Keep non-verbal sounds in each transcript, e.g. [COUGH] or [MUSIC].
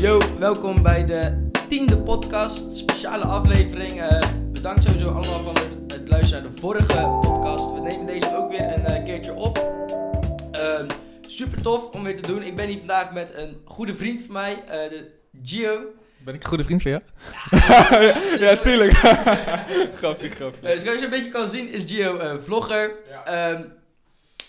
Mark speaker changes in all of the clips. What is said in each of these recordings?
Speaker 1: Yo, welkom bij de tiende podcast, speciale aflevering. Eh, bedankt sowieso allemaal voor het, het luisteren naar de vorige podcast. We nemen deze ook weer een eh, keertje op. Ehm, super tof om weer te doen. Ik ben hier vandaag met een goede vriend van mij, eh, de Gio.
Speaker 2: Ben ik een goede vriend van jou? Ja, [LAUGHS] tuurlijk. [LAUGHS] grapje, grapje.
Speaker 1: Zoals je een beetje kan zien is Gio een vlogger. Ehm,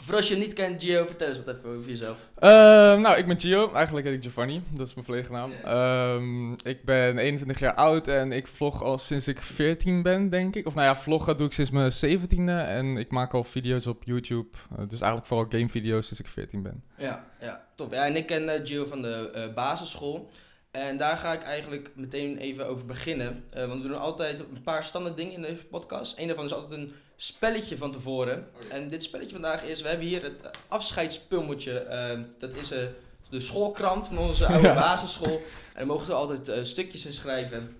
Speaker 1: voor als je hem niet kent, Gio, vertel eens wat even over jezelf.
Speaker 2: Ehm, nou, ik ben Gio. Eigenlijk heet ik Giovanni. Dat is mijn volledige naam. Ehm, ik ben 21 jaar oud en ik vlog al sinds ik 14 ben, denk ik. Of nou ja, vloggen doe ik sinds mijn 17e. En ik maak al video's op YouTube. Eh, dus eigenlijk vooral gamevideo's sinds ik 14 ben.
Speaker 1: Ja, ja, top. Ja, en ik ken eh, Gio van de eh, basisschool. En daar ga ik eigenlijk meteen even over beginnen. Want we doen altijd een paar standaard dingen in deze podcast. Eén daarvan is altijd een spelletje van tevoren. En dit spelletje vandaag is, we hebben hier het afscheidspummeltje. Eh, dat is eh, de schoolkrant van onze [LAUGHS] oude
Speaker 2: Ja.
Speaker 1: basisschool. En daar mogen we altijd eh, stukjes in schrijven.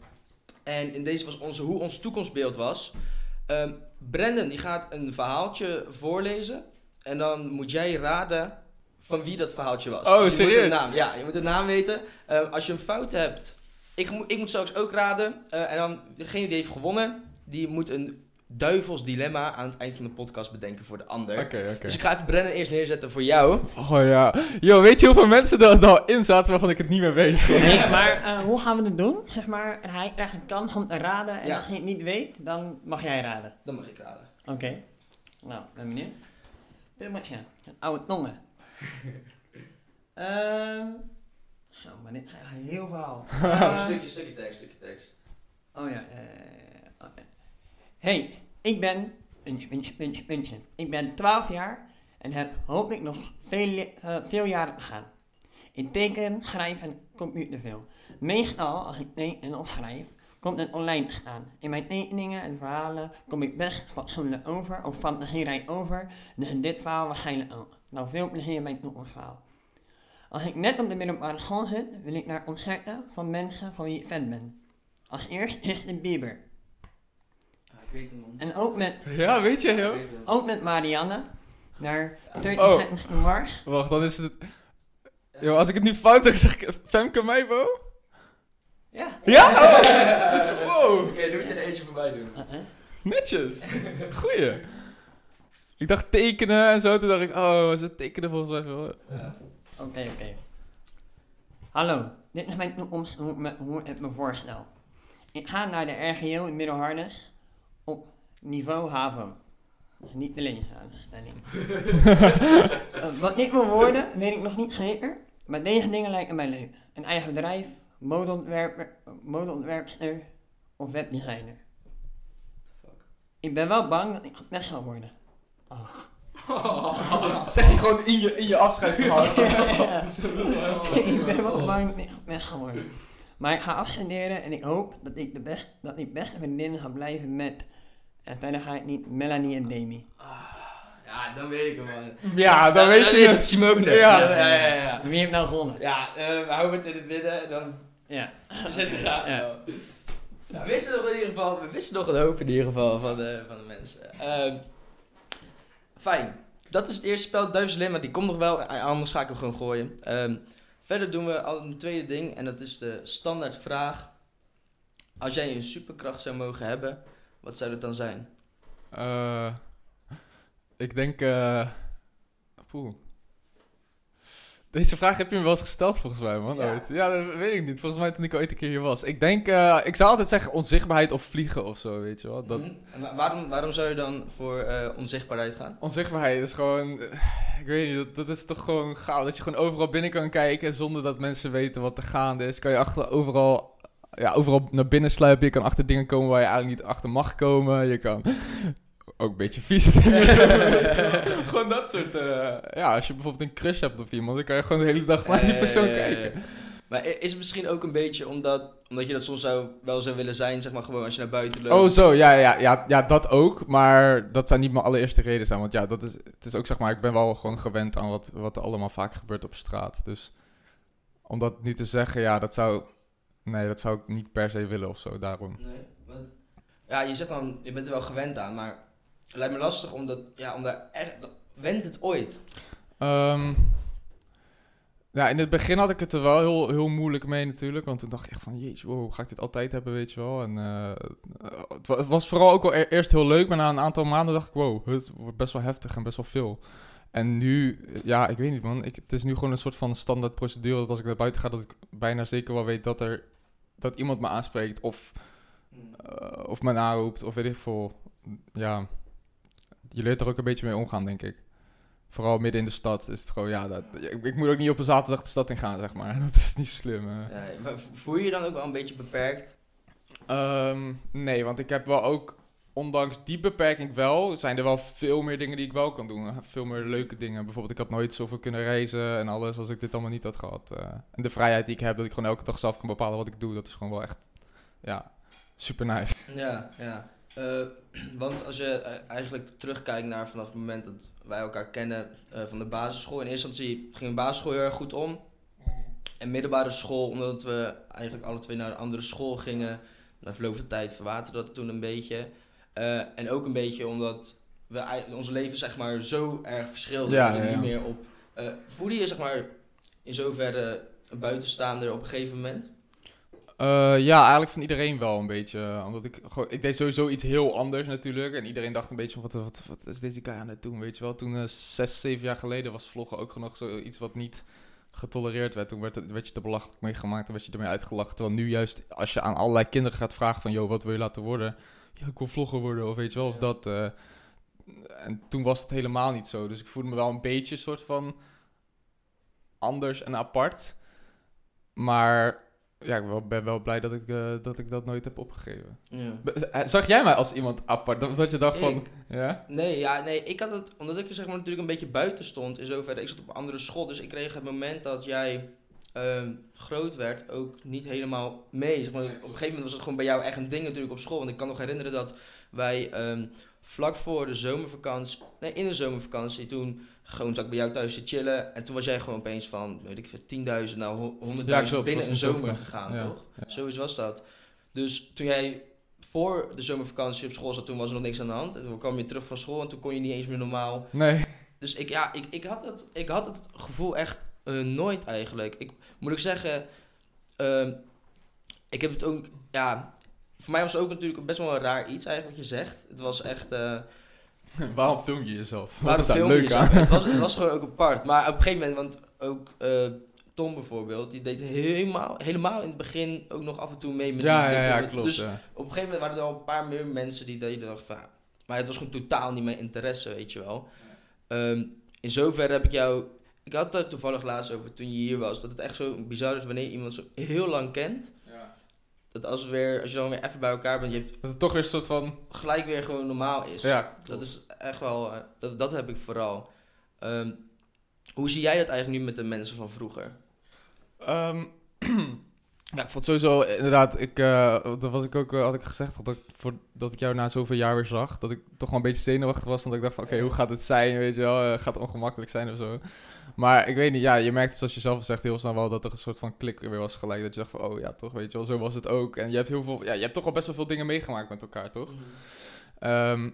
Speaker 1: En in deze was onze, hoe ons toekomstbeeld was. Ehm Brendan die gaat een verhaaltje voorlezen. En dan moet jij raden van wie dat verhaaltje was.
Speaker 2: Oh,
Speaker 1: Dus moet
Speaker 2: serieus?
Speaker 1: de naam, ja, je moet de naam weten. Ehm, als je een fout hebt, ik, moet- ik moet straks ook raden. Eh, en dan degene die heeft gewonnen, die moet een duivels dilemma aan het eind van de podcast bedenken voor de ander.
Speaker 2: Oké, oké.
Speaker 1: Dus ik ga even Brennan eerst neerzetten voor jou.
Speaker 2: Oh ja. Yo, weet je hoeveel mensen er al in zaten waarvan ik het niet meer weet?
Speaker 3: Nee, maar eh, hoe gaan we het doen? Zeg maar, hij krijgt een kans om te raden en
Speaker 1: Ja.
Speaker 3: als je het niet weet, dan mag jij raden.
Speaker 1: Dan mag ik raden.
Speaker 3: Oké. Nou, ben benieuwd. Dit moet je. Een oude tongen. [LAUGHS] Ehm. Zo, maar dit gaat heel verhaal. Eh,
Speaker 1: stukje, stukje tekst, stukje tekst.
Speaker 3: Oh ja, eh. Hey, ik ben. Ik ben 12 jaar en heb hopelijk nog veel, eh, veel jaren te gaan. Ik teken, schrijf en computer veel. Meestal, als ik teken en opschrijf, komt het online te staan. In mijn tekeningen en verhalen kom ik best fatsoenlijk over of fantasierijk over, dus in dit verhaal waarschijnlijk ook. Nou, veel plezier bij het toekomstverhaal. Als ik net op de middelbare school zit, wil ik naar concerten van mensen van wie ik fan ben. Als eerst Justin Bieber.
Speaker 1: Ik weet hem, man.
Speaker 3: En ook met,
Speaker 2: Ja, weet je, joh?
Speaker 1: hem.
Speaker 3: ook met Marianne naar 30
Speaker 2: Oh.
Speaker 3: Seconds to Mars.
Speaker 2: Wacht, dan is het... Yo, als ik het nu fout zeg, zeg ik Femke Meibo?
Speaker 3: Ja.
Speaker 2: Ja? Oh. Wow.
Speaker 1: Oké, nu moet je er eentje voorbij doen.
Speaker 3: Uh-uh.
Speaker 2: Netjes. Goeie. Ik dacht tekenen en zo. Toen dacht ik, oh, ze tekenen volgens mij wel.
Speaker 1: Ja.
Speaker 3: Oké, oké. Hallo, dit is mijn toekomst hoe, ik me- hoe ik het me voorstel. Ik ga naar de RGO in Middelharnis niveau HAVO. Niet de leesaanstelling. uh, [LAUGHS] wat ik wil worden, weet ik nog niet zeker. Maar deze dingen lijken mij leuk. Een eigen bedrijf, modeontwerper, modeontwerpster of webdesigner.
Speaker 1: Fuck.
Speaker 3: Ik ben wel bang dat ik gepest zal worden. [LAUGHS]
Speaker 2: Zeg je gewoon in je, in je afscheidsverhaal. [LAUGHS]
Speaker 3: ik ben wel bang dat ik gepest zal worden. Maar ik ga afstuderen en ik hoop dat ik de best, dat ik beste vriendin ga blijven met. En verder ga ik niet Melanie en Demi.
Speaker 1: Ja, dan weet ik hem, man.
Speaker 2: Ja, dan weet je
Speaker 1: is
Speaker 2: het.
Speaker 1: het Simone.
Speaker 2: Ja.
Speaker 1: ja, ja. ja, ja.
Speaker 3: Wie heeft nou gewonnen?
Speaker 1: Ja, eh, we houden het in het midden en dan
Speaker 3: Ja.
Speaker 1: zitten we daar.
Speaker 3: Ja.
Speaker 1: Ja. Nou, we wisten nog in ieder geval, we wisten nog een hoop in ieder geval van de, van de mensen. Ehm, fijn. Dat is het eerste spel, Duivels Dilemma. Die komt nog wel, anders ga ik hem gewoon gooien. Ehm, verder doen we al een tweede ding en dat is de standaard vraag. Als jij een superkracht zou mogen hebben, wat zou dat dan zijn?
Speaker 2: Eh, ik denk... poeh. Deze vraag heb je me wel eens gesteld volgens mij, man.
Speaker 1: Ja.
Speaker 2: ooit. Ja, dat weet ik niet. Volgens mij toen ik ooit een keer hier was. Ik denk... eh, ik zou altijd zeggen onzichtbaarheid of vliegen of zo, weet je wel. Dat,
Speaker 1: Mhm. En waarom, waarom zou je dan voor onzichtbaarheid gaan?
Speaker 2: Onzichtbaarheid is gewoon... Ik weet niet, dat, dat is toch gewoon gaaf. Dat je gewoon overal binnen kan kijken zonder dat mensen weten wat er gaande is. Kan je achter, overal, ja, overal naar binnen sluipen. Je kan achter dingen komen waar je eigenlijk niet achter mag komen. Je kan [LAUGHS] ook een beetje vies. [LAUGHS] Gewoon dat soort... eh, ja, als je bijvoorbeeld een crush hebt op iemand, dan kan je gewoon de hele dag naar die persoon kijken.
Speaker 1: Maar is het misschien ook een beetje omdat, omdat je dat soms zou, wel zou willen zijn, zeg maar gewoon als je naar buiten loopt?
Speaker 2: Oh, zo, ja, ja, ja, ja, dat ook. Maar dat zou niet mijn allereerste reden zijn. Want ja, dat is, het is ook zeg maar, ik ben wel gewoon gewend aan wat, wat er allemaal vaak gebeurt op straat. Dus om dat nu te zeggen, ja, dat zou, nee, dat zou ik niet per se willen of zo, daarom.
Speaker 1: Nee, want- ja, je zegt dan, je bent er wel gewend aan, maar het lijkt me lastig omdat, ja, om daar echt, dat- went het ooit?
Speaker 2: Ehm, Ja, in het begin had ik het er wel heel, heel moeilijk mee natuurlijk. Want toen dacht ik echt van, jeetje, wow, ga ik dit altijd hebben, weet je wel. En eh, het, wa- het was vooral ook wel e- eerst heel leuk. Maar na een aantal maanden dacht ik, wow, het wordt best wel heftig en best wel veel. En nu, ja, ik weet niet man. Ik, het is nu gewoon een soort van standaard procedure. Dat als ik naar buiten ga, dat ik bijna zeker wel weet dat er... Dat iemand me aanspreekt of, eh, of me aanroept of weet ik veel. Ja, je leert er ook een beetje mee omgaan, denk ik. Vooral midden in de stad is het gewoon, ja, dat, ik, ik moet ook niet op een zaterdag de stad in gaan, zeg maar. [LAUGHS] Dat is niet zo slim.
Speaker 1: Ja, voel je je dan ook wel een beetje beperkt?
Speaker 2: Ehm, nee, want ik heb wel ook, ondanks die beperking wel, zijn er wel veel meer dingen die ik wel kan doen. Veel meer leuke dingen. Bijvoorbeeld, ik had nooit zoveel kunnen reizen en alles als ik dit allemaal niet had gehad. eh. en de vrijheid die ik heb, dat ik gewoon elke dag zelf kan bepalen wat ik doe, dat is gewoon wel echt, ja, super nice.
Speaker 1: Ja, ja. Eh, [CLEARS THROAT] want als je eh, eigenlijk terugkijkt naar vanaf het moment dat wij elkaar kennen van de basisschool. In eerste instantie ging de basisschool heel erg goed om. En middelbare school, omdat we eigenlijk alle twee naar een andere school gingen. Na verloop van tijd verwaterde dat toen een beetje. Eh, en ook een beetje omdat we onze leven zeg maar zo erg verschilden.
Speaker 2: Ja,
Speaker 1: dat
Speaker 2: ja, ja.
Speaker 1: niet meer op... eh voelde je zeg maar in zoverre een buitenstaander op een gegeven moment?
Speaker 2: Eh, ja, eigenlijk van iedereen wel een beetje. Omdat ik gewoon, ik deed sowieso iets heel anders natuurlijk. En iedereen dacht een beetje van, wat, wat, wat is deze guy aan het doen, weet je wel. Toen, eh, zes, zeven jaar geleden, was vloggen ook nog zoiets wat niet getolereerd werd. Toen werd, het, werd je er belachelijk mee gemaakt en werd je ermee uitgelachen. Terwijl nu juist, als je aan allerlei kinderen gaat vragen van, joh, wat wil je laten worden? Ja, ik wil vlogger worden, of weet je wel, of dat. eh. en toen was het helemaal niet zo. Dus ik voelde me wel een beetje soort van anders en apart. Maar ja, ik ben wel blij dat ik, eh, dat ik dat nooit heb opgegeven.
Speaker 1: Ja.
Speaker 2: Eh, Zag jij mij als iemand apart? Dat, dat je dacht van... Ja?
Speaker 1: Nee, ja, nee, ik had het, omdat ik er zeg maar natuurlijk een beetje buiten stond, in zoverre, ik zat op een andere school, dus ik kreeg het moment dat jij ehm, groot werd ook niet helemaal mee. Zeg maar, op een gegeven moment was het gewoon bij jou echt een ding natuurlijk op school, want ik kan nog herinneren dat wij ehm, vlak voor de zomervakantie, nee, in de zomervakantie, toen gewoon zat ik bij jou thuis te chillen en toen was jij gewoon opeens van, weet ik veel, 10.000 naar ho- 100.000
Speaker 2: Ja, klopt,
Speaker 1: binnen een zomer gegaan,
Speaker 2: Ja,
Speaker 1: toch?
Speaker 2: ja.
Speaker 1: Zoiets was dat. Dus toen jij voor de zomervakantie op school zat, toen was er nog niks aan de hand. En toen kwam je terug van school en toen kon je niet eens meer normaal.
Speaker 2: Nee.
Speaker 1: Dus ik, ja, ik, ik, had, het, ik had het gevoel echt eh, nooit eigenlijk. Ik moet ik zeggen, ehm, ik heb het ook, ja, voor mij was het ook natuurlijk best wel een raar iets eigenlijk wat je zegt. Het was echt, eh [LAUGHS]
Speaker 2: Waarom film je jezelf?
Speaker 1: Waarom film je
Speaker 2: leuk
Speaker 1: jezelf?
Speaker 2: aan?
Speaker 1: Het was, het was gewoon ook apart. Maar op een gegeven moment, want ook eh, Tom bijvoorbeeld, die deed helemaal, helemaal in het begin ook nog af en toe mee met
Speaker 2: Ja,
Speaker 1: die
Speaker 2: ja, klopt.
Speaker 1: Dus
Speaker 2: ja.
Speaker 1: op een gegeven moment waren er al een paar meer mensen die deden van... Maar het was gewoon totaal niet mijn interesse, weet je wel. Ehm, in zoverre heb ik jou... Ik had het er toevallig laatst over toen je hier was. Dat het echt zo bizar is wanneer je iemand zo heel lang kent. Dat als, we weer, als je dan weer even bij elkaar bent, je hebt
Speaker 2: Dat het toch weer een soort van...
Speaker 1: gelijk weer gewoon normaal is.
Speaker 2: Ja,
Speaker 1: Dat is echt wel... eh, dat, dat heb ik vooral. Ehm, hoe zie jij dat eigenlijk nu met de mensen van vroeger?
Speaker 2: Ehm, [CLEARS THROAT] ja, ik vond sowieso inderdaad, ik, eh, dat was ik ook, eh, had ik gezegd, dat ik, voor, dat ik jou na zoveel jaar weer zag, dat ik toch wel een beetje zenuwachtig was, want ik dacht van, oké, hoe gaat het zijn, weet je wel, Eh, gaat het ongemakkelijk zijn of zo. Maar ik weet niet, ja, je merkt zoals je zelf zegt heel snel wel dat er een soort van klik weer was gelijk, dat je dacht van, oh ja, toch, weet je wel, zo was het ook. En je hebt heel veel, ja, je hebt toch al best wel veel dingen meegemaakt met elkaar, toch? Ehm,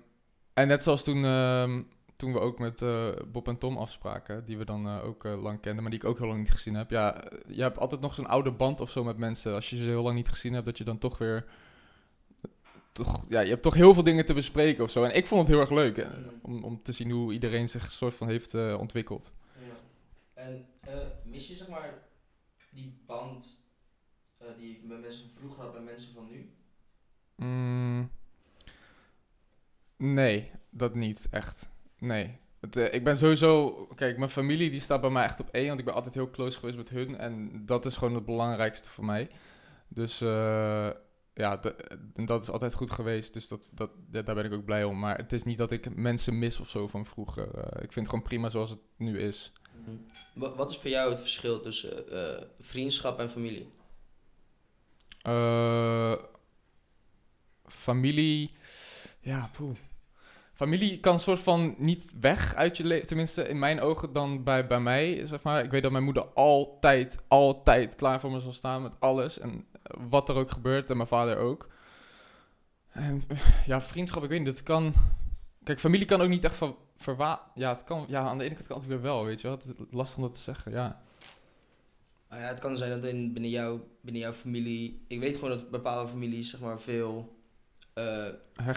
Speaker 2: en net zoals toen, ehm, toen we ook met eh, Bob en Tom afspraken, die we dan eh, ook eh, lang kenden, maar die ik ook heel lang niet gezien heb. Ja, je hebt altijd nog zo'n oude band of zo met mensen. Als je ze heel lang niet gezien hebt, dat je dan toch weer... Toch, ja, je hebt toch heel veel dingen te bespreken of zo. En ik vond het heel erg leuk om, om te zien hoe iedereen zich soort van heeft ontwikkeld.
Speaker 1: Ja. En mis je zeg maar die band die je met mensen van vroeger had met mensen van nu?
Speaker 2: Mm, nee, dat niet echt. Nee. Het, eh, ik ben sowieso... Kijk, mijn familie die staat bij mij echt op één. Want ik ben altijd heel close geweest met hun. En dat is gewoon het belangrijkste voor mij. Dus eh, ja, en dat is altijd goed geweest. Dus dat, dat, daar ben ik ook blij om. Maar het is niet dat ik mensen mis of zo van vroeger. Eh, ik vind het gewoon prima zoals het nu is.
Speaker 1: Wa- Wat is voor jou het verschil tussen vriendschap en familie?
Speaker 2: Familie. Ja, poeh. Familie kan soort van niet weg uit je leven. Tenminste, in mijn ogen dan bij, bij mij, zeg maar. Ik weet dat mijn moeder altijd, altijd klaar voor me zal staan met alles. En eh, wat er ook gebeurt. En mijn vader ook. En eh, ja, vriendschap, ik weet niet. Het kan... Kijk, familie kan ook niet echt ver, verwa... Ja, het kan... Ja, aan de ene kant kan het weer wel, weet je wel. Het is lastig om dat te zeggen, ja.
Speaker 1: Nou ja, het kan zijn dat in, binnen, jou, binnen jouw familie... Ik weet gewoon dat bepaalde families zeg maar veel eh,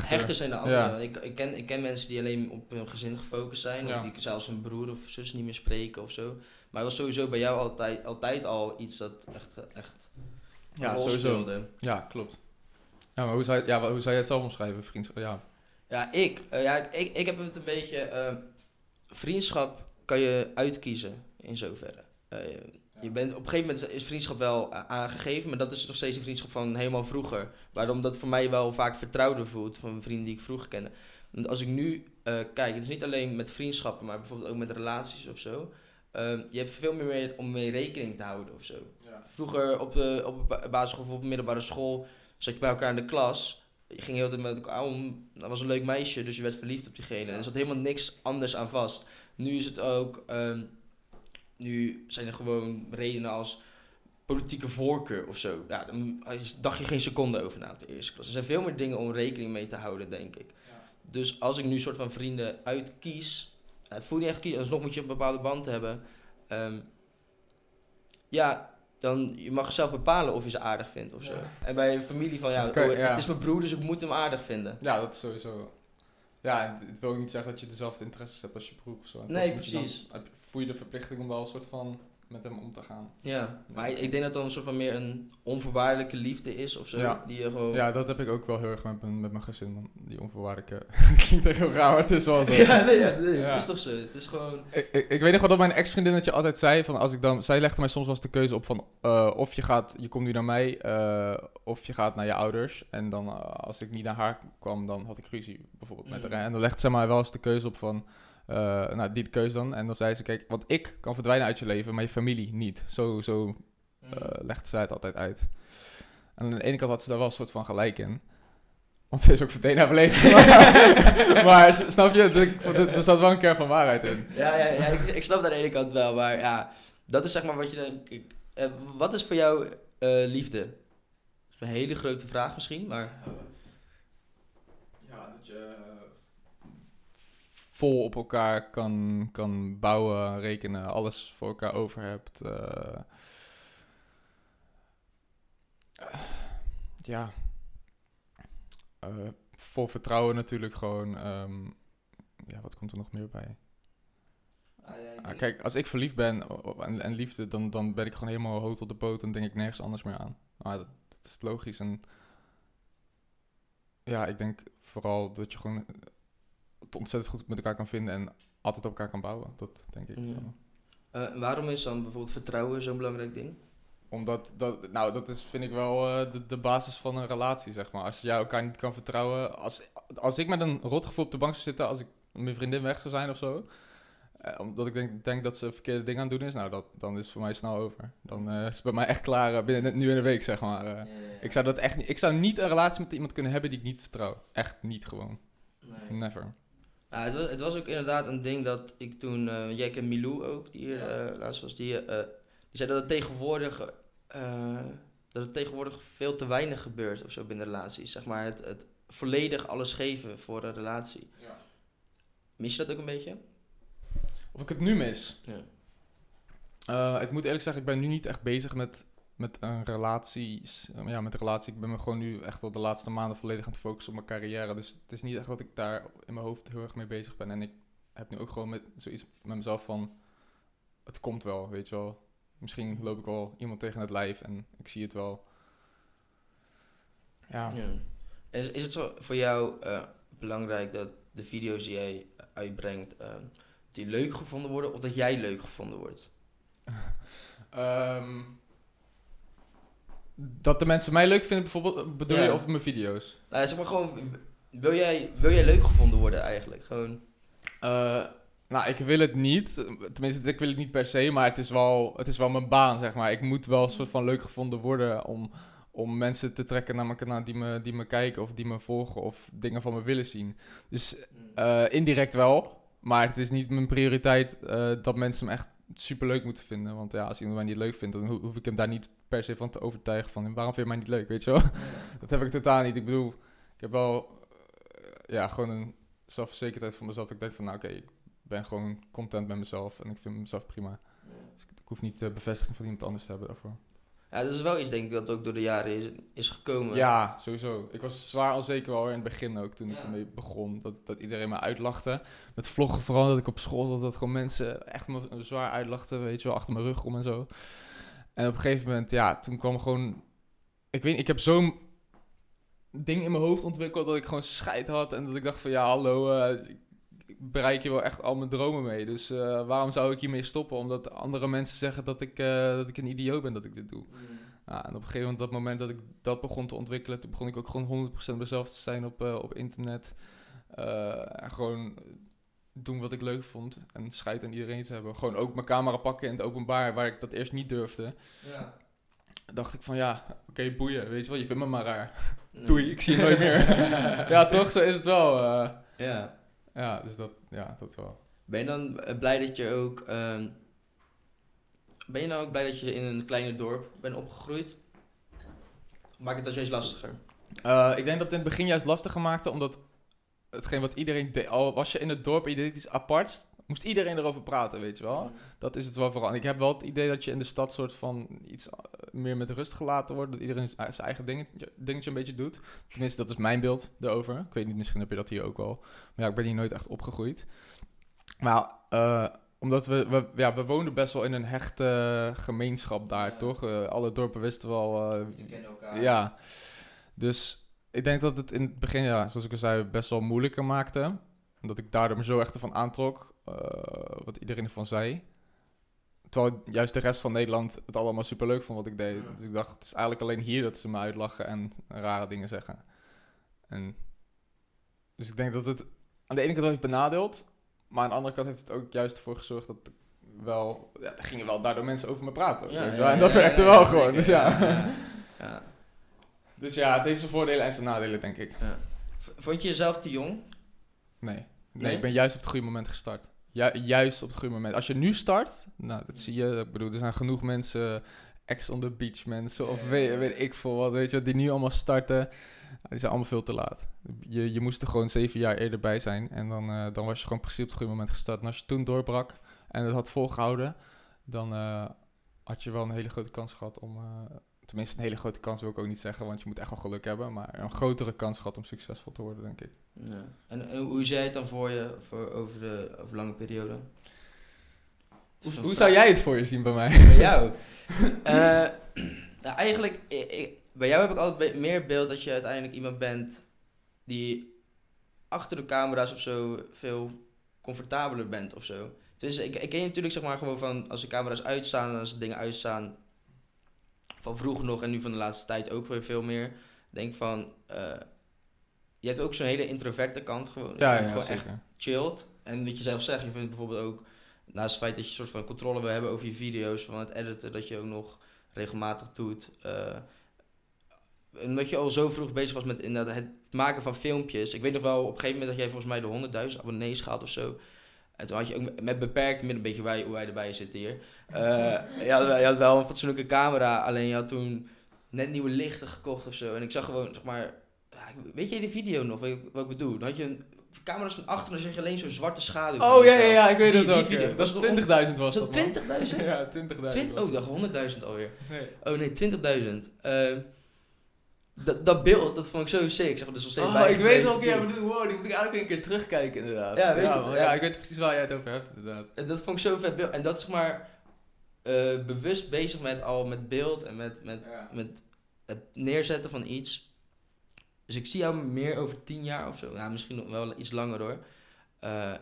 Speaker 2: Hechter.
Speaker 1: zijn dan andere.
Speaker 2: Ja.
Speaker 1: Want Ik, ik, ken, ik ken mensen die alleen op hun gezin gefocust zijn.
Speaker 2: Ja.
Speaker 1: Of die zelfs hun broer of zus niet meer spreken of zo. Maar het was sowieso bij jou altijd, altijd al iets dat echt, echt
Speaker 2: Ja,
Speaker 1: rol
Speaker 2: sowieso.
Speaker 1: speelde.
Speaker 2: Ja, klopt. Ja, maar hoe zou, je- ja, hoe zou jij het zelf omschrijven, vriendschap? Ja.
Speaker 1: Ja, ik, eh, ja, ik, ik heb het een beetje. eh, vriendschap kan je uitkiezen in zoverre. Eh, je bent, op een gegeven moment is vriendschap wel a- aangegeven, maar dat is nog steeds een vriendschap van helemaal vroeger. Waarom dat voor mij wel vaak vertrouwder voelt van vrienden die ik vroeger kende. Want als ik nu eh, kijk, het is niet alleen met vriendschappen, maar bijvoorbeeld ook met relaties of zo. Eh, je hebt veel meer mee om mee rekening te houden of zo. Vroeger op de, op de ba- basisschool of op de middelbare school zat je bij elkaar in de klas. Je ging heel de tijd met elkaar om. Dat was een leuk meisje, dus je werd verliefd op diegene. En er zat helemaal niks anders aan vast. Nu is het ook. ehm, nu zijn er gewoon redenen als politieke voorkeur of zo. Ja, dan dacht je geen seconde over na op de eerste klas. Er zijn veel meer dingen om rekening mee te houden, denk ik. Dus als ik nu een soort van vrienden uitkies. Ja, het voelt niet echt kiezen, alsnog moet je een bepaalde band hebben. Ehm, ja, dan je mag zelf bepalen of je ze aardig vindt of zo.
Speaker 2: Ja.
Speaker 1: En bij een familie van ja,
Speaker 2: kan
Speaker 1: oh,
Speaker 2: ja.
Speaker 1: het is mijn broer, dus ik moet hem aardig vinden.
Speaker 2: Ja, dat is sowieso. Ja, het, het wil ook niet zeggen dat je dezelfde interesses hebt als je broer of zo. En
Speaker 1: Nee,
Speaker 2: dan-
Speaker 1: precies.
Speaker 2: heb je- voel je de verplichting om wel een soort van met hem om te gaan.
Speaker 1: Ja, maar ik denk dat dan een soort van meer een onvoorwaardelijke liefde is of zo.
Speaker 2: Ja.
Speaker 1: Die je gewoon...
Speaker 2: Ja, dat heb ik ook wel heel erg met mijn, met mijn gezin. man. Die onvoorwaardelijke... [LAUGHS] klinkt echt heel raar, maar het is wel zo. [LAUGHS]
Speaker 1: Ja, nee, ja, nee,
Speaker 2: Ja.
Speaker 1: het is toch zo. Het is gewoon...
Speaker 2: Ik, ik, ik weet nog wel dat mijn ex-vriendinnetje altijd zei van als ik dan... Zij legde mij soms wel eens de keuze op van eh, of je gaat, je komt nu naar mij eh, of je gaat naar je ouders. En dan eh, als ik niet naar haar kwam, dan had ik ruzie bijvoorbeeld met
Speaker 1: Mm.
Speaker 2: haar. En dan legde ze mij wel eens de keuze op van, eh, nou die de keuze dan. En dan zei ze, kijk, want ik kan verdwijnen uit je leven, maar je familie niet. Zo, zo
Speaker 1: Mm.
Speaker 2: eh, legde zij het altijd uit. En aan de ene kant had ze daar wel een soort van gelijk in. Want ze is ook meteen haar beleven. maar, snap je, er, zat wel een kern van waarheid in.
Speaker 1: Ja, ja, ja ik, ik snap aan de ene kant wel, maar ja, dat is zeg maar wat je ik... eh, wat is voor jou liefde? Dat is een hele grote vraag misschien, maar...
Speaker 2: Ja, dat je vol op elkaar kan, kan bouwen, rekenen, alles voor elkaar over hebt. eh. Ja. Eh, vol vertrouwen natuurlijk gewoon. ehm, ja, wat komt er nog meer bij? Ah, kijk, als ik verliefd ben en, en liefde, dan, dan ben ik gewoon helemaal hoog op de boot en denk ik nergens anders meer aan. Maar dat, dat is logisch. En ja, ik denk vooral dat je gewoon het ontzettend goed met elkaar kan vinden en altijd op elkaar kan bouwen. Dat denk ik.
Speaker 1: Ja. Eh, waarom is dan bijvoorbeeld vertrouwen zo'n belangrijk ding?
Speaker 2: Omdat, dat, nou, dat is, vind ik wel eh, de, de basis van een relatie, zeg maar. Als je elkaar niet kan vertrouwen. Als, als ik met een rotgevoel op de bank zou zitten, als ik mijn vriendin weg zou zijn of zo. eh, omdat ik denk, denk dat ze verkeerde dingen aan het doen is, nou, dat, dan is het voor mij snel over. Dan is het bij mij echt klaar binnen nu in een week, zeg maar. Ik zou dat echt niet. Ik zou niet een relatie met iemand kunnen hebben die ik niet vertrouw. Echt niet gewoon.
Speaker 1: Nee.
Speaker 2: Never.
Speaker 1: Nou, het, was, het was ook inderdaad een ding dat ik toen, eh jij kent Milou ook, die hier eh, laatst was, die, eh, die zei dat het tegenwoordig, eh, dat het tegenwoordig veel te weinig gebeurt of zo binnen relaties. Zeg maar het, het volledig alles geven voor een relatie. Mis je dat ook een beetje?
Speaker 2: Of ik het nu mis?
Speaker 1: Ja.
Speaker 2: Eh, ik moet eerlijk zeggen, ik ben nu niet echt bezig met, met een relatie. Ja, met relatie. Ik ben me gewoon nu echt wel de laatste maanden volledig aan het focussen op mijn carrière. Dus het is niet echt dat ik daar in mijn hoofd heel erg mee bezig ben. En ik heb nu ook gewoon met zoiets met mezelf van... Het komt wel, weet je wel. Misschien loop ik wel iemand tegen het lijf en ik zie het wel. Ja.
Speaker 1: Ja. Is, is het zo voor jou eh, belangrijk dat de video's die jij uitbrengt, eh, die leuk gevonden worden of dat jij leuk gevonden wordt? [LAUGHS]
Speaker 2: Ehm, dat de mensen mij leuk vinden, bijvoorbeeld, bedoel
Speaker 1: Ja.
Speaker 2: je, of mijn video's?
Speaker 1: Nou, zeg maar gewoon, wil jij, wil jij leuk gevonden worden eigenlijk? Gewoon,
Speaker 2: Eh, nou, ik wil het niet. Tenminste, ik wil het niet per se, maar het is wel, het is wel mijn baan, zeg maar. Ik moet wel een soort van leuk gevonden worden om, om mensen te trekken naar mijn kanaal die me, die me kijken of die me volgen of dingen van me willen zien. Dus eh, indirect wel, maar het is niet mijn prioriteit eh, dat mensen hem echt super leuk moeten vinden. Want ja, als iemand mij niet leuk vindt, dan ho- hoef ik hem daar niet per se van te overtuigen van waarom vind je mij niet leuk, weet je wel? [LAUGHS] Dat heb ik totaal niet. Ik bedoel, ik heb wel eh, ja, gewoon een zelfverzekerdheid van mezelf. Dat ik denk van, nou oké, ik ben gewoon content met mezelf en ik vind mezelf prima. Dus ik Ik hoef niet de bevestiging van iemand anders te hebben daarvoor.
Speaker 1: Ja, dat is wel iets denk ik dat ook door de jaren is, is gekomen.
Speaker 2: Ja, sowieso. Ik was zwaar onzeker wel in het begin ook, toen ik ermee begon. Dat, dat iedereen me uitlachte. Met vloggen vooral, dat ik op school zat, dat gewoon mensen echt me zwaar uitlachten, weet je wel, achter mijn rug om en zo. En op een gegeven moment, ja, toen kwam gewoon... Ik weet niet, ik heb zo'n ding in mijn hoofd ontwikkeld dat ik gewoon scheid had. En dat ik dacht van, ja, hallo, eh, ik bereik hier wel echt al mijn dromen mee. Dus eh, waarom zou ik hiermee stoppen? Omdat andere mensen zeggen dat ik, eh, dat ik een idioot ben dat ik dit doe.
Speaker 1: Mm.
Speaker 2: Ja, en op een gegeven moment, dat moment dat ik dat begon te ontwikkelen, toen begon ik ook gewoon 100% mezelf te zijn op, eh, op internet. En gewoon doen wat ik leuk vond en scheid aan iedereen te hebben. Gewoon ook mijn camera pakken in het openbaar, waar ik dat eerst niet durfde.
Speaker 1: Ja.
Speaker 2: Dacht ik van ja, oké, boeien, weet je wel, je vindt me maar raar.
Speaker 1: Nee.
Speaker 2: Doei, ik zie je nooit meer. [LAUGHS] ja, toch, zo is het wel.
Speaker 1: Ja.
Speaker 2: Ja, dus dat, ja, dat wel.
Speaker 1: Ben je dan eh, blij dat je ook... ehm, ben je nou ook blij dat je in een kleine dorp bent opgegroeid? Maakt het dat juist lastiger?
Speaker 2: Eh, ik denk dat het in het begin juist lastiger maakte, omdat hetgeen wat iedereen deed, al was je in het dorp en je deed iets aparts, moest iedereen erover praten, weet je wel. Dat is het wel vooral. En ik heb wel het idee dat je in de stad soort van iets meer met rust gelaten wordt. Dat iedereen zijn eigen dingetje, dingetje een beetje doet. Tenminste, dat is mijn beeld erover. Ik weet niet, misschien heb je dat hier ook wel. Maar ja, ik ben hier nooit echt opgegroeid. Maar eh, omdat we, we, ja, we woonden best wel in een hechte gemeenschap daar,
Speaker 1: Ja.
Speaker 2: toch? Eh, alle dorpen wisten wel... eh,
Speaker 1: Je kent elkaar.
Speaker 2: ja, dus ik denk dat het in het begin, ja, zoals ik al zei, best wel moeilijker maakte. En dat ik daardoor me zo echt ervan aantrok, eh, wat iedereen ervan zei. Terwijl juist de rest van Nederland het allemaal superleuk vond wat ik deed. Dus ik dacht, het is eigenlijk alleen hier dat ze me uitlachen en rare dingen zeggen. En, dus ik denk dat het aan de ene kant heeft benadeeld, maar aan de andere kant heeft het ook juist ervoor gezorgd dat ik wel, ja, er gingen wel daardoor mensen over me praten.
Speaker 1: Ja,
Speaker 2: je
Speaker 1: ja,
Speaker 2: en dat werkte wel gewoon, dus [LAUGHS] ja. Dus ja, het heeft zijn voordelen en zijn nadelen, denk ik.
Speaker 1: Vond je jezelf te jong?
Speaker 2: Nee. Nee,
Speaker 1: Nee?
Speaker 2: ik ben juist op het goede moment gestart. Ju- juist op het goede moment. Als je nu start, nou, dat zie je. Ik bedoel, er zijn genoeg mensen, ex on the beach mensen, of weet, weet ik veel wat, weet je, die nu allemaal starten. Die zijn allemaal veel te laat. Je, je moest er gewoon zeven jaar eerder bij zijn. En dan, eh, dan was je gewoon precies op het goede moment gestart. En als je toen doorbrak en het had volgehouden, dan eh, had je wel een hele grote kans gehad om... eh, tenminste, een hele grote kans wil ik ook niet zeggen, want je moet echt wel geluk hebben. Maar een grotere kans gehad om succesvol te worden, denk ik.
Speaker 1: Ja. En hoe zie jij het dan voor je voor over de over lange periode?
Speaker 2: Hoe, zou jij het voor je zien bij mij?
Speaker 1: Bij jou? Eh, [CLEARS THROAT] nou, eigenlijk, bij jou heb ik altijd meer beeld dat je uiteindelijk iemand bent die achter de camera's of zo veel comfortabeler bent of zo. Dus ik, ik ken je natuurlijk zeg maar gewoon van als de camera's uitstaan en als de dingen uitstaan van vroeger nog en nu van de laatste tijd ook weer veel meer. Denk van, eh, je hebt ook zo'n hele introverte kant gewoon.
Speaker 2: Ja, ja,
Speaker 1: gewoon echt chillt. En wat je zelf zegt, je vindt bijvoorbeeld ook, naast het feit dat je een soort van controle wil hebben over je video's, van het editen, dat je ook nog regelmatig doet. eh, en dat je al zo vroeg bezig was met inderdaad het maken van filmpjes. Ik weet nog wel, op een gegeven moment dat jij volgens mij de 100.000 abonnees gehad of zo. En toen had je ook met beperkt, met een beetje wij, hoe wij erbij zitten hier. Eh, je, had, wel- je had wel een fatsoenlijke camera, alleen je had toen net nieuwe lichten gekocht of zo. En ik zag gewoon, zeg maar, weet je die video nog, wat ik, bedoel? Dan had je een, camera's van achter, dan zeg je alleen zo'n zwarte schaduw.
Speaker 2: Oh ja, ja, ja, ik weet
Speaker 1: Die-
Speaker 2: het
Speaker 1: die
Speaker 2: ook.
Speaker 1: video.
Speaker 2: ja. Dat
Speaker 1: Was
Speaker 2: is 20.000 was dat. man.
Speaker 1: 20.000? [LAUGHS]
Speaker 2: Ja, 20.000.
Speaker 1: Twint-
Speaker 2: was
Speaker 1: oh, ik dacht 100.000 alweer.
Speaker 2: Nee.
Speaker 1: Oh nee, 20.000. Eh, dat, dat beeld, dat vond ik zo sick. Zeg maar, dus nog steeds
Speaker 2: Oh, ik weet
Speaker 1: bijgebleven.
Speaker 2: welke jij bedoelt. Wow, die moet ik eigenlijk een keer terugkijken inderdaad.
Speaker 1: Ja, weet je,
Speaker 2: man,
Speaker 1: ja.
Speaker 2: ja, ik weet precies waar jij het over hebt inderdaad.
Speaker 1: En dat vond ik zo vet beeld. En dat is zeg maar eh, bewust bezig met al met beeld en met, met,
Speaker 2: Ja.
Speaker 1: met het neerzetten van iets. Dus ik zie jou meer over tien jaar of zo. Nou, misschien nog wel iets langer hoor. Eh,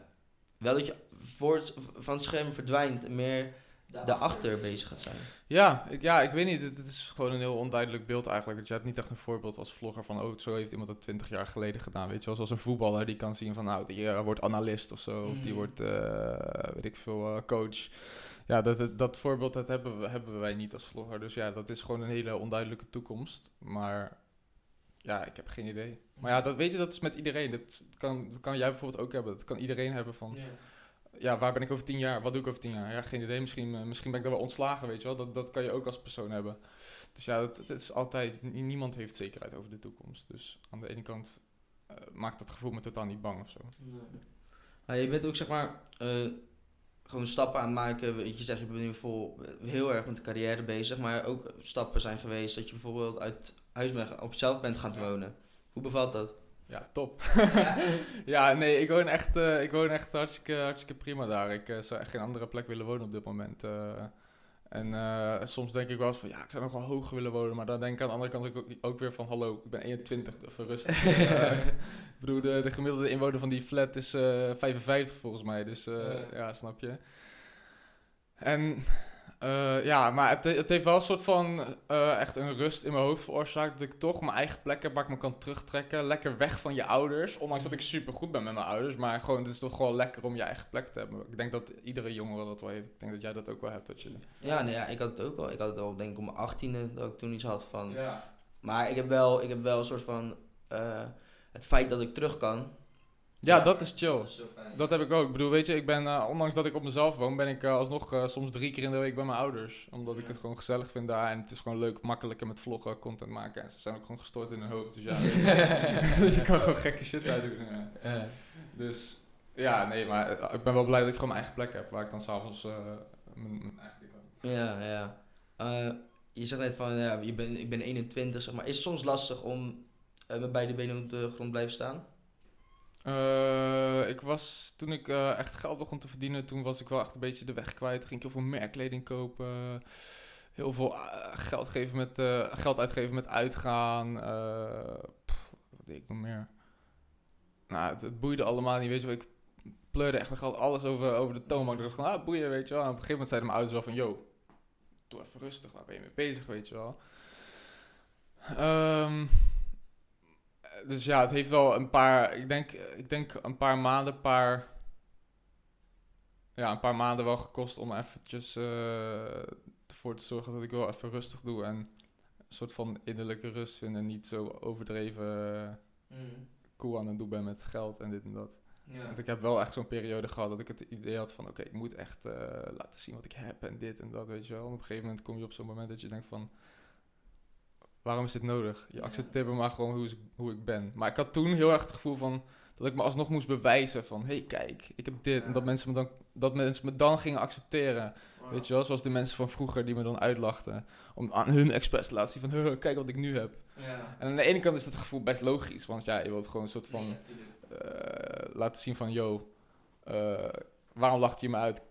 Speaker 1: wel dat je voor het, van het scherm verdwijnt en meer daarachter bezig gaat zijn.
Speaker 2: Ja, ik, ja, ik weet niet. Het, het is gewoon een heel onduidelijk beeld eigenlijk. Want je hebt niet echt een voorbeeld als vlogger van... oh, zo heeft iemand dat 20 jaar geleden gedaan. Weet je wel, zoals een voetballer die kan zien van... nou, die eh, wordt analist of zo. Of die
Speaker 1: Mhm.
Speaker 2: wordt, eh, weet ik veel, eh, coach. Ja, dat, dat, dat voorbeeld dat hebben, we, hebben wij niet als vlogger. Dus ja, dat is gewoon een hele onduidelijke toekomst. Maar ja, ik heb geen idee. Maar ja, dat, weet je, dat is met iedereen. Dat kan, dat kan jij bijvoorbeeld ook hebben. Dat kan iedereen hebben van... ja, waar ben ik over tien jaar? Wat doe ik over tien jaar? Ja, geen idee. Misschien, eh, misschien ben ik dan wel ontslagen, weet je wel. Dat, dat kan je ook als persoon hebben. Dus ja, het, het is altijd... nie- Niemand heeft zekerheid over de toekomst. Dus aan de ene kant eh, maakt dat gevoel me totaal niet bang of zo.
Speaker 1: Nou, je bent ook zeg maar. eh, gewoon stappen aan het maken. Je zegt, je bent nu vol, heel erg met de carrière bezig. Maar ook stappen zijn geweest dat je bijvoorbeeld uit huis bent, op jezelf bent gaan
Speaker 2: Ja.
Speaker 1: wonen. Hoe bevalt dat?
Speaker 2: Ja, top. [LAUGHS] ja, nee, ik woon echt, eh, ik woon echt hartstikke, hartstikke prima daar. Ik eh, zou echt geen andere plek willen wonen op dit moment. eh. en soms denk ik wel eens van, ja, ik zou nog wel hoger willen wonen. Maar dan denk ik aan de andere kant ook, ook weer van, hallo, ik ben 21, even rustig. [LAUGHS] Eh, ik bedoel, de, de gemiddelde inwoner van die flat is eh 55 volgens mij. Dus
Speaker 1: Ja.
Speaker 2: ja, snap je. En eh, ja, maar het, het heeft wel een soort van eh, echt een rust in mijn hoofd veroorzaakt. Dat ik toch mijn eigen plek heb waar ik me kan terugtrekken. Lekker weg van je ouders. Ondanks dat ik super goed ben met mijn ouders. Maar gewoon, het is toch gewoon lekker om je eigen plek te hebben. Ik denk dat iedere jongere dat wel heeft. Ik denk dat jij dat ook wel hebt. Dat je...
Speaker 1: Ja, nee, ja, ik had het ook al. Ik had het al, denk ik, om mijn achttiende dat ik toen iets had van...
Speaker 2: Ja.
Speaker 1: Maar ik heb wel, ik heb wel een soort van... eh, het feit dat ik terug kan.
Speaker 2: Ja, dat is chill.
Speaker 1: Dat is
Speaker 2: heb ik ook. Ik bedoel, weet je, ik ben, eh, ondanks dat ik op mezelf woon, ben ik eh, alsnog eh, soms drie keer in de week bij mijn ouders. Omdat ik het gewoon gezellig vind daar. En het is gewoon leuk, makkelijker met vloggen, content maken. En ze zijn ook gewoon gestoord in hun hoofd. Dus ja, [LAUGHS] [LAUGHS] je kan gewoon gekke shit daar doen. ja.
Speaker 1: Ja.
Speaker 2: Dus ja, nee, maar ik ben wel blij dat ik gewoon mijn eigen plek heb. Waar ik dan s'avonds mijn, mijn eigen ding kan.
Speaker 1: Ja, ja. Je zegt net van, ja, je ben, ik ben 21, zeg maar. Is het soms lastig om met beide benen op de grond blijven staan?
Speaker 2: Eh, ik was, toen ik eh, echt geld begon te verdienen, toen was ik wel echt een beetje de weg kwijt. Ging ik heel veel merkkleding kopen. Heel veel eh, geld, geven met, geld uitgeven met uitgaan. wat deed ik nog meer? Nou, het, boeide allemaal niet, weet je. Ik pleurde echt mijn geld alles over, over de toonbank. Ik dacht van, ah, boeien, weet je wel. En op een gegeven moment zeiden mijn ouders wel van, yo, doe even rustig, waar ben je mee bezig, weet je wel. Ehm, dus ja, het heeft wel een paar, ik denk, ik denk een paar maanden, een paar, ja, een paar maanden wel gekost om eventjes eh, ervoor te zorgen dat ik wel even rustig doe en een soort van innerlijke rust vind en niet zo overdreven eh, cool aan het doen ben met geld en dit en dat.
Speaker 1: Ja.
Speaker 2: Want ik heb wel echt zo'n periode gehad dat ik het idee had van... oké, ik moet echt eh, laten zien wat ik heb en dit en dat, weet je wel. En op een gegeven moment kom je op zo'n moment dat je denkt van... waarom is dit nodig? Je accepteert me maar gewoon hoe, hoe ik ben. Maar ik had toen heel erg het gevoel van... dat ik me alsnog moest bewijzen van... hé, hey, kijk, ik heb dit. En dat mensen, me dan, dat mensen me dan gingen accepteren. Weet je wel, zoals de mensen van vroeger die me dan uitlachten. Om aan hun expres te laten zien van... "Huh, kijk wat ik nu heb.
Speaker 1: Ja.
Speaker 2: En aan de ene kant is dat gevoel best logisch. Want ja, je wilt gewoon een soort van eh, laten zien van, yo, eh, waarom lacht je me uit?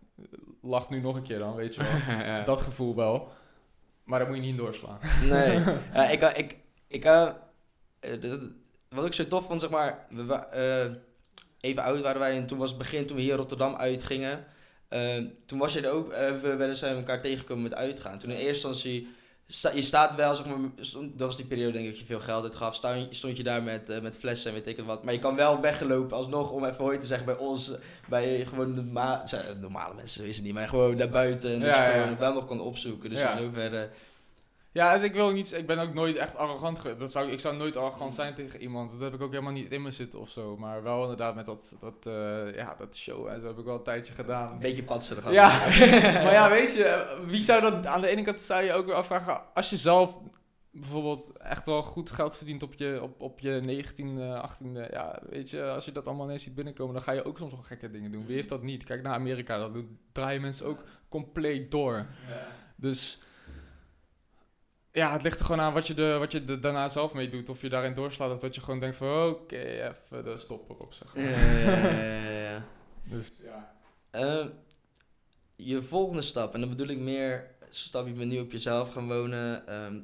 Speaker 2: Lach nu nog een keer dan, weet je wel. [LAUGHS] Dat gevoel wel. Maar daar moet je niet in doorslaan. [LAUGHS]
Speaker 1: Nee. [LAUGHS] Ik, eh, ik, ik, eh, eh, dat- wat ik zo tof vond, zeg maar, we, eh, even oud waren wij en toen was het begin, toen we hier Rotterdam uitgingen. eh, toen was je er ook, eh, we werden elkaar tegengekomen met uitgaan. Toen in eerste instantie, sta, je staat wel, zeg maar, stond, dat was die periode denk ik dat je veel geld uitgaf. Sta, stond je daar met, eh, met flessen en weet ik wat. Maar je kan wel weggelopen alsnog om even hoi te zeggen bij ons, bij gewoon norma normale mensen, is het niet, maar gewoon naar buiten. En dat
Speaker 2: Ja,
Speaker 1: je
Speaker 2: ja, ja.
Speaker 1: gewoon wel nog kan opzoeken. Dus in zoverre...
Speaker 2: Ja, en ik wil niet, ik ben ook nooit echt arrogant. Dat zou, ik zou nooit arrogant zijn tegen iemand. Dat heb ik ook helemaal niet in me zitten of zo. Maar wel inderdaad met dat, dat, eh, ja, dat show en zo heb ik wel een tijdje gedaan.
Speaker 1: Een beetje patserig.
Speaker 2: Ja, [LAUGHS] maar ja, weet je, wie zou dat... Aan de ene kant zou je ook weer afvragen... Als je zelf bijvoorbeeld echt wel goed geld verdient op je, op, op je 19, eh 18e... Ja, weet je, als je dat allemaal ineens ziet binnenkomen... dan ga je ook soms wel gekke dingen doen. Wie heeft dat niet? Kijk naar Amerika, dat doen, draaien mensen ook compleet door. Dus... Ja, het ligt er gewoon aan wat je, de, wat je er daarna zelf mee doet. Of je daarin doorslaat of dat je gewoon denkt van... Oké, even de stop erop, zeg maar.
Speaker 1: Ja, ja, ja. [LAUGHS]
Speaker 2: Dus ja...
Speaker 1: Eh, je volgende stap, en dan bedoel ik meer stap, je bent nu op jezelf gaan wonen. ehm,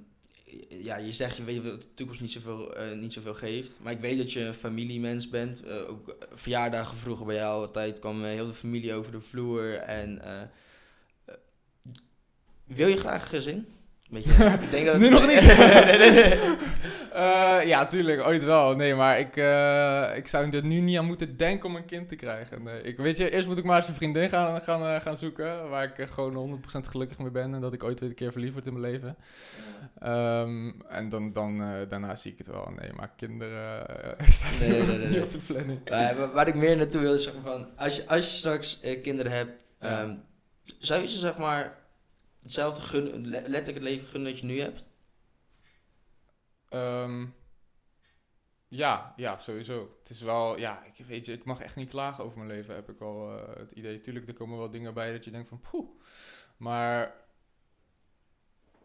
Speaker 1: ja, je zegt je weet dat de toekomst niet zoveel, eh, niet zoveel geeft. Maar ik weet dat je een familiemens bent. Eh, ook verjaardagen vroeger bij jou altijd kwam heel de familie over de vloer. En wil je graag een gezin? Beetje, [LAUGHS] ik denk dat
Speaker 2: Nu nog niet. [LAUGHS]
Speaker 1: nee, nee, nee.
Speaker 2: Eh, ja, tuurlijk, ooit wel. Nee, maar ik, eh, ik zou er nu niet aan moeten denken om een kind te krijgen. Nee, ik, weet je, eerst moet ik maar eens een vriendin gaan, gaan, eh, gaan zoeken. Waar ik eh, gewoon 100% gelukkig mee ben. En dat ik ooit weer een keer verliefd word in mijn leven. Ehm, en dan, dan, eh, daarna zie ik het wel. Nee, maar kinderen eh, [LAUGHS]
Speaker 1: Nee, nee, nee,
Speaker 2: niet
Speaker 1: nee.
Speaker 2: op planning.
Speaker 1: Waar ik meer naartoe wil is van, als je, als je straks eh, kinderen hebt, ehm, zou je ze zeg maar hetzelfde le- letterlijk het leven gunnen dat je nu hebt?
Speaker 2: Ehm, Ja, ja, sowieso. Het is wel, ja, ik weet je, ik mag echt niet klagen over mijn leven, heb ik al eh, het idee. Tuurlijk, er komen wel dingen bij dat je denkt van, poeh. Maar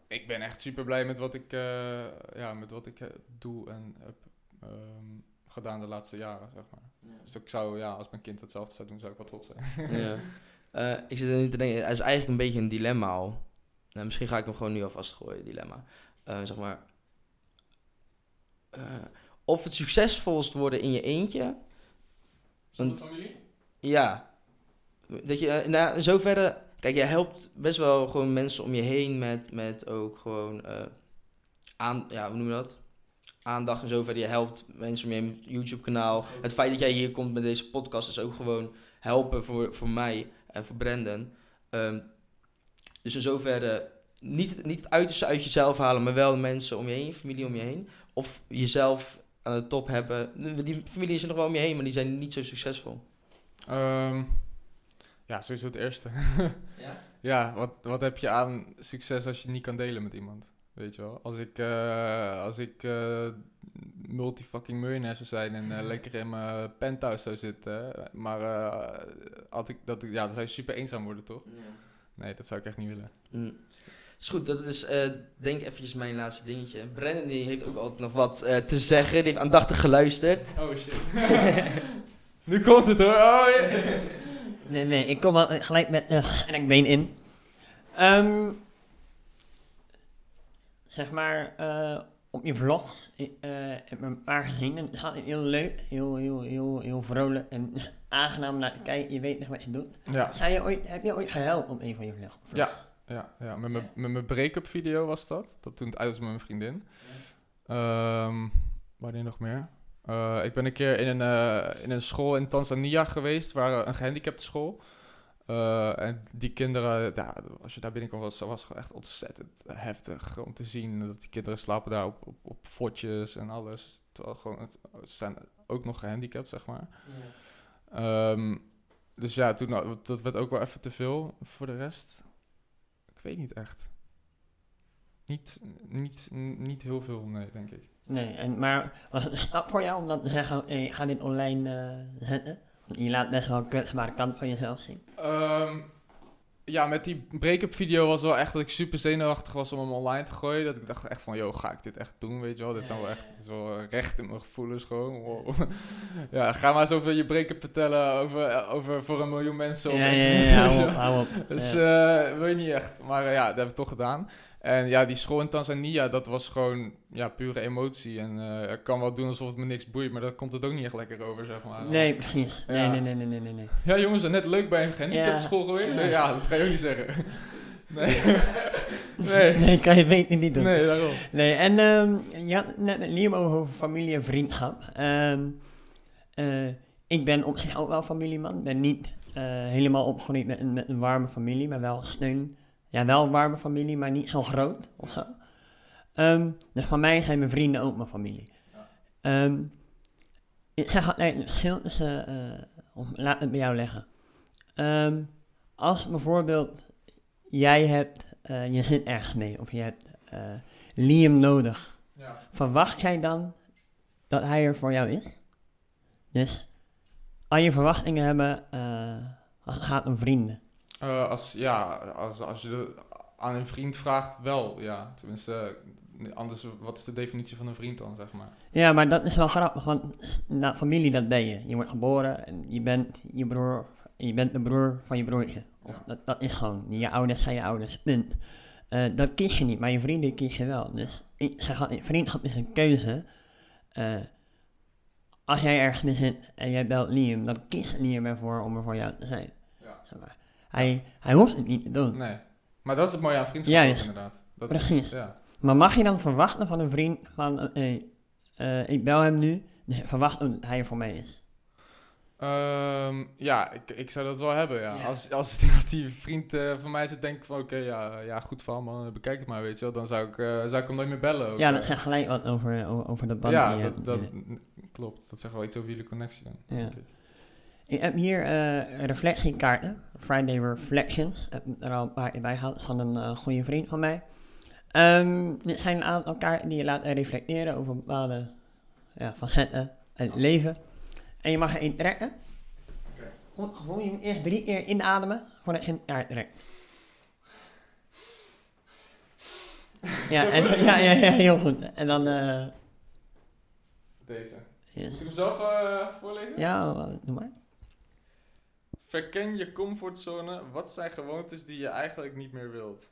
Speaker 2: ik ben echt super blij met wat ik, eh, ja, met wat ik eh, doe en heb ehm, gedaan de laatste jaren, zeg maar. Dus ik zou, ja, als mijn kind hetzelfde zou doen, zou ik wel trots zijn.
Speaker 1: Ja. [LAUGHS] Ik zit er nu te denken, het is eigenlijk een beetje een dilemma al. Nou, misschien ga ik hem gewoon nu alvast gooien, dilemma. Eh, zeg maar. eh, of het succesvolst worden in je eentje. Want-
Speaker 2: familie?
Speaker 1: Ja. Dat je, nou, in zoverre. Kijk, je helpt best wel gewoon mensen om je heen met, met ook gewoon. aan, ja, hoe noem je dat? Aandacht in zoverre. Je helpt mensen om je heen YouTube-kanaal. Het feit dat jij hier komt met deze podcast is ook gewoon helpen voor, voor mij en voor Brandon. Ehm, dus in zoverre. Niet, niet het uiterste uit jezelf halen, maar wel mensen om je heen, familie om je heen. Of jezelf aan de top hebben. Die familie is er nog wel om je heen, maar die zijn niet zo succesvol.
Speaker 2: Ehm, ja, sowieso het eerste. [LAUGHS]
Speaker 1: Ja?
Speaker 2: Ja, wat, wat heb je aan succes als je het niet kan delen met iemand? Weet je wel? Als ik, eh, als ik eh, multifucking miljonair zou zijn en eh, [LAUGHS] lekker in mijn penthouse zou zitten, maar had ik dat, ik- ja, dan zou je super eenzaam worden, toch? Nee, dat zou ik echt niet willen.
Speaker 1: Mm. Is goed, dat is eh, denk eventjes mijn laatste dingetje. Brandon die heeft ook altijd nog wat eh, te zeggen. Die heeft aandachtig geluisterd.
Speaker 2: Oh shit. [LAUGHS] nu komt het hoor. Oh,
Speaker 3: Nee, nee, ik kom al gelijk met de rekbeen in. Ehm, zeg maar, eh, op je vlog, ik eh, heb een paar gezien en het gaat heel leuk, heel, heel, heel, heel vrolijk en [LAUGHS] aangenaam om naar kijken. Je weet nog wat je doet.
Speaker 2: Ja,
Speaker 3: Ga je ooit, heb je ooit gehuild op een van je vlogs?
Speaker 2: Ja. ja, ja. met mijn- met mijn break-up video was dat. Dat toen het uit was met mijn vriendin. Ehm wanneer nog meer? Eh, ik ben een keer in een, eh, in een school in Tanzania geweest, waar een gehandicapte school. Eh, en die kinderen, ja, als je daar binnenkwam, was was gewoon echt ontzettend heftig om te zien. Dat die kinderen slapen daar op, op, op fotjes en alles. Terwijl gewoon, het- ze zijn ook nog gehandicapt, zeg maar. Ehm, dus ja, toen, dat werd ook wel even te veel voor de rest. Ik weet niet echt. Niet, niet, niet heel veel, nee, denk ik.
Speaker 3: Nee, en, maar was het een stap voor jou om dan te zeggen, hey, ik ga dit online eh, zetten? Je laat best wel een kwetsbare kant van jezelf zien.
Speaker 2: Ehm, ja, met die break-up video was wel echt dat ik super zenuwachtig was om hem online te gooien. Dat ik dacht echt van, yo, ga ik dit echt doen, weet je wel? Dit zijn wel echt, dit is wel recht in mijn gevoelens gewoon. Wow. [LAUGHS] ja, ga maar eens over je break-up vertellen over, over voor een miljoen mensen.
Speaker 3: Ja, ja, ja,
Speaker 2: weet
Speaker 3: hou op, hou op.
Speaker 2: Dus
Speaker 3: Ja.
Speaker 2: eh wil je niet echt. Maar eh, ja, dat heb ik toch gedaan. En ja, die school in Tanzania, dat was gewoon ja, pure emotie. En eh, ik kan wel doen alsof het me niks boeit, maar daar komt het ook niet echt lekker over, zeg maar.
Speaker 3: Nee, precies. Nee,
Speaker 2: Ja.
Speaker 3: nee, nee, nee, nee, nee, nee.
Speaker 2: Ja, jongens, net leuk bij een gehandicapte
Speaker 3: Ja.
Speaker 2: school geweest. Ja. ja, dat ga je ook niet zeggen. [LAUGHS] Nee. [LAUGHS] nee.
Speaker 3: Nee, kan je beter niet doen.
Speaker 2: Nee, daarom.
Speaker 3: Nee, en ehm je had net met Liam over familie en vriendschap. Ehm, eh, ik ben op zich ook wel familieman. Ik ben niet eh, helemaal opgegroeid met met een warme familie, maar wel steun. Ja, wel een warme familie, maar niet zo groot of [LAUGHS] zo. Ehm, dus van mij zijn mijn vrienden ook mijn familie. Ehm, ik zeg altijd het verschil tussen, eh, of laat het bij jou leggen. Ehm, als bijvoorbeeld jij hebt, eh, je zit ergens mee, of je hebt eh, Liam nodig,
Speaker 2: Ja.
Speaker 3: verwacht jij dan dat hij er voor jou is? Dus al je verwachtingen hebben eh, als het gaat om vrienden.
Speaker 2: Eh, als, ja, als, als je de- aan een vriend vraagt, wel, ja. Tenminste, anders, wat is de definitie van een vriend dan, zeg maar?
Speaker 3: Ja, maar dat is wel grappig, want na familie dat ben je. Je wordt geboren en je bent je broer, je bent de broer van je broertje.
Speaker 2: Ja.
Speaker 3: dat, dat is gewoon, je ouders zijn je ouders, punt. Eh, dat kies je niet, maar je vrienden kies je wel. Dus ik zeg altijd, vriendschap is een keuze. Eh, als jij ergens mee zit en jij belt Liam, dan kiest Liam ervoor om er voor jou te zijn.
Speaker 2: Ja.
Speaker 3: Zeg maar. Hij, hij hoeft het niet te doen.
Speaker 2: Nee. Maar dat is het mooie aan vriendschap
Speaker 3: Juist.
Speaker 2: ook, inderdaad. Dat
Speaker 3: Precies.
Speaker 2: Is, ja.
Speaker 3: Maar mag je dan verwachten van een vriend van, eh, hey, eh, ik bel hem nu, verwacht dat hij er voor mij is?
Speaker 2: Ehm, ja, ik, ik zou dat wel hebben, ja.
Speaker 3: Ja.
Speaker 2: Als, als, [LAUGHS] als die vriend eh, van mij zit denkt van, oké, ja, ja, goed van man, bekijk het maar, weet je wel. Dan zou ik, eh, zou ik hem nooit meer bellen. ook,
Speaker 3: Ja, dat
Speaker 2: eh.
Speaker 3: zegt gelijk wat over, over, de band
Speaker 2: Ja,
Speaker 3: die je
Speaker 2: dat, klopt. Dat zegt wel iets over jullie connectie dan.
Speaker 3: Ja.
Speaker 2: denk ik.
Speaker 3: Heb hier eh, reflectiekaarten, Friday Reflections, heb ik er al een paar bij gehad van een eh, goede vriend van mij. Ehm, dit zijn een aantal kaarten die je laten reflecteren over bepaalde ja, facetten uit het leven. En je mag er één trekken. Gewoon, gewoon, je moet eerst drie keer inademen, voordat je hem uittrekt. Ja, en, ja, ja, ja, heel goed. En dan, eh
Speaker 2: Deze.
Speaker 3: yes.
Speaker 2: Moet ik hem zelf voorlezen?
Speaker 3: ja, doe maar.
Speaker 2: Verken je comfortzone. Wat zijn gewoontes die je eigenlijk niet meer wilt?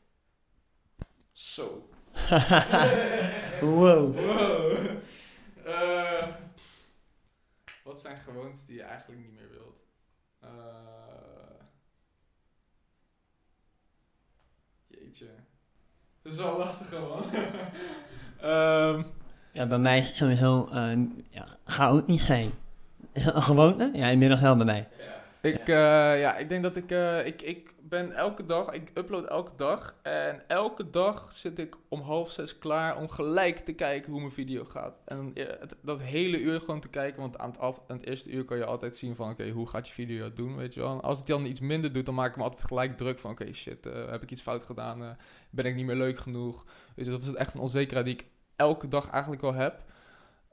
Speaker 2: Zo. [LAUGHS]
Speaker 3: wow.
Speaker 2: Wow. Eh, wat zijn gewoontes die je eigenlijk niet meer wilt? Eh, jeetje. Dat is wel lastig man. [LAUGHS] Ehm,
Speaker 3: Ja, bij mij is het sowieso, eh ja, chaotisch zijn. Is dat een gewoonte? Ja, inmiddels wel bij mij.
Speaker 2: Ik, eh, ja, ik denk dat ik, eh, ik, ik ben elke dag, ik upload elke dag. En elke dag zit ik om half zes klaar om gelijk te kijken hoe mijn video gaat. En eh, het- dat hele uur gewoon te kijken, want aan het, aan het eerste uur kan je altijd zien van, oké, hoe gaat je video doen, weet je wel. En als het dan iets minder doet, dan maak ik me altijd gelijk druk van, oké, shit, heb ik iets fout gedaan? Ben ik niet meer leuk genoeg? Weet je, dat is echt een onzekerheid die ik elke dag eigenlijk wel heb.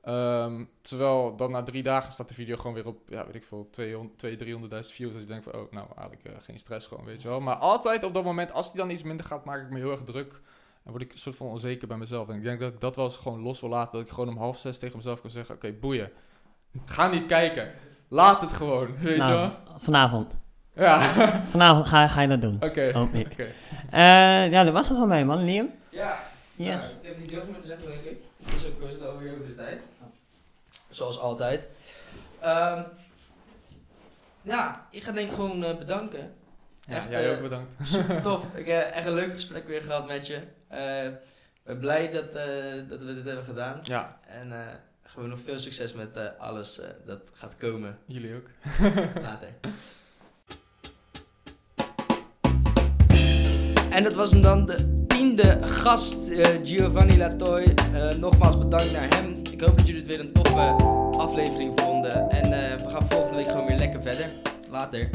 Speaker 2: Ehm, terwijl dan na drie dagen staat de video gewoon weer op, ja, weet ik veel, 200, 200 300.000 views. Dus ik denk van, oh, nou, eigenlijk eh, geen stress gewoon, weet je wel. Maar altijd op dat moment, als die dan iets minder gaat, maak ik me heel erg druk. En word ik een soort van onzeker bij mezelf. En ik denk dat ik dat wel eens gewoon los wil laten. Dat ik gewoon om half zes tegen mezelf kan zeggen, oké, boeien. Ga niet kijken. Laat het gewoon, weet je
Speaker 3: Nou,
Speaker 2: wel.
Speaker 3: vanavond.
Speaker 2: Ja, [LAUGHS]
Speaker 3: Vanavond ga, ga je dat doen.
Speaker 2: oké.
Speaker 3: Ik.
Speaker 2: Oké.
Speaker 3: Eh, ja, dat was het van mij, man. Liam?
Speaker 1: Ja,
Speaker 3: Yes.
Speaker 1: Nou, ik heb niet heel veel meer te zeggen, denk ik. Dus ook we zitten alweer over de tijd. Zoals altijd. Ehm, ja, ik ga denk ik gewoon eh, bedanken.
Speaker 2: Ja,
Speaker 1: Echt,
Speaker 2: jij
Speaker 1: eh,
Speaker 2: ook bedankt.
Speaker 1: Super [LAUGHS] tof. Ik heb echt een leuk gesprek weer gehad met je. Eh, Ik ben blij dat, eh, dat we dit hebben gedaan.
Speaker 2: Ja,
Speaker 1: En eh, gewoon nog veel succes met eh, alles eh, dat gaat komen
Speaker 2: jullie ook. [LAUGHS]
Speaker 1: later. En dat was hem dan, de tiende gast, eh, Giovanni Latoy. Eh, nogmaals bedankt naar hem. Ik hoop dat jullie het weer een toffe aflevering vonden. En eh, we gaan volgende week gewoon weer lekker verder. Later.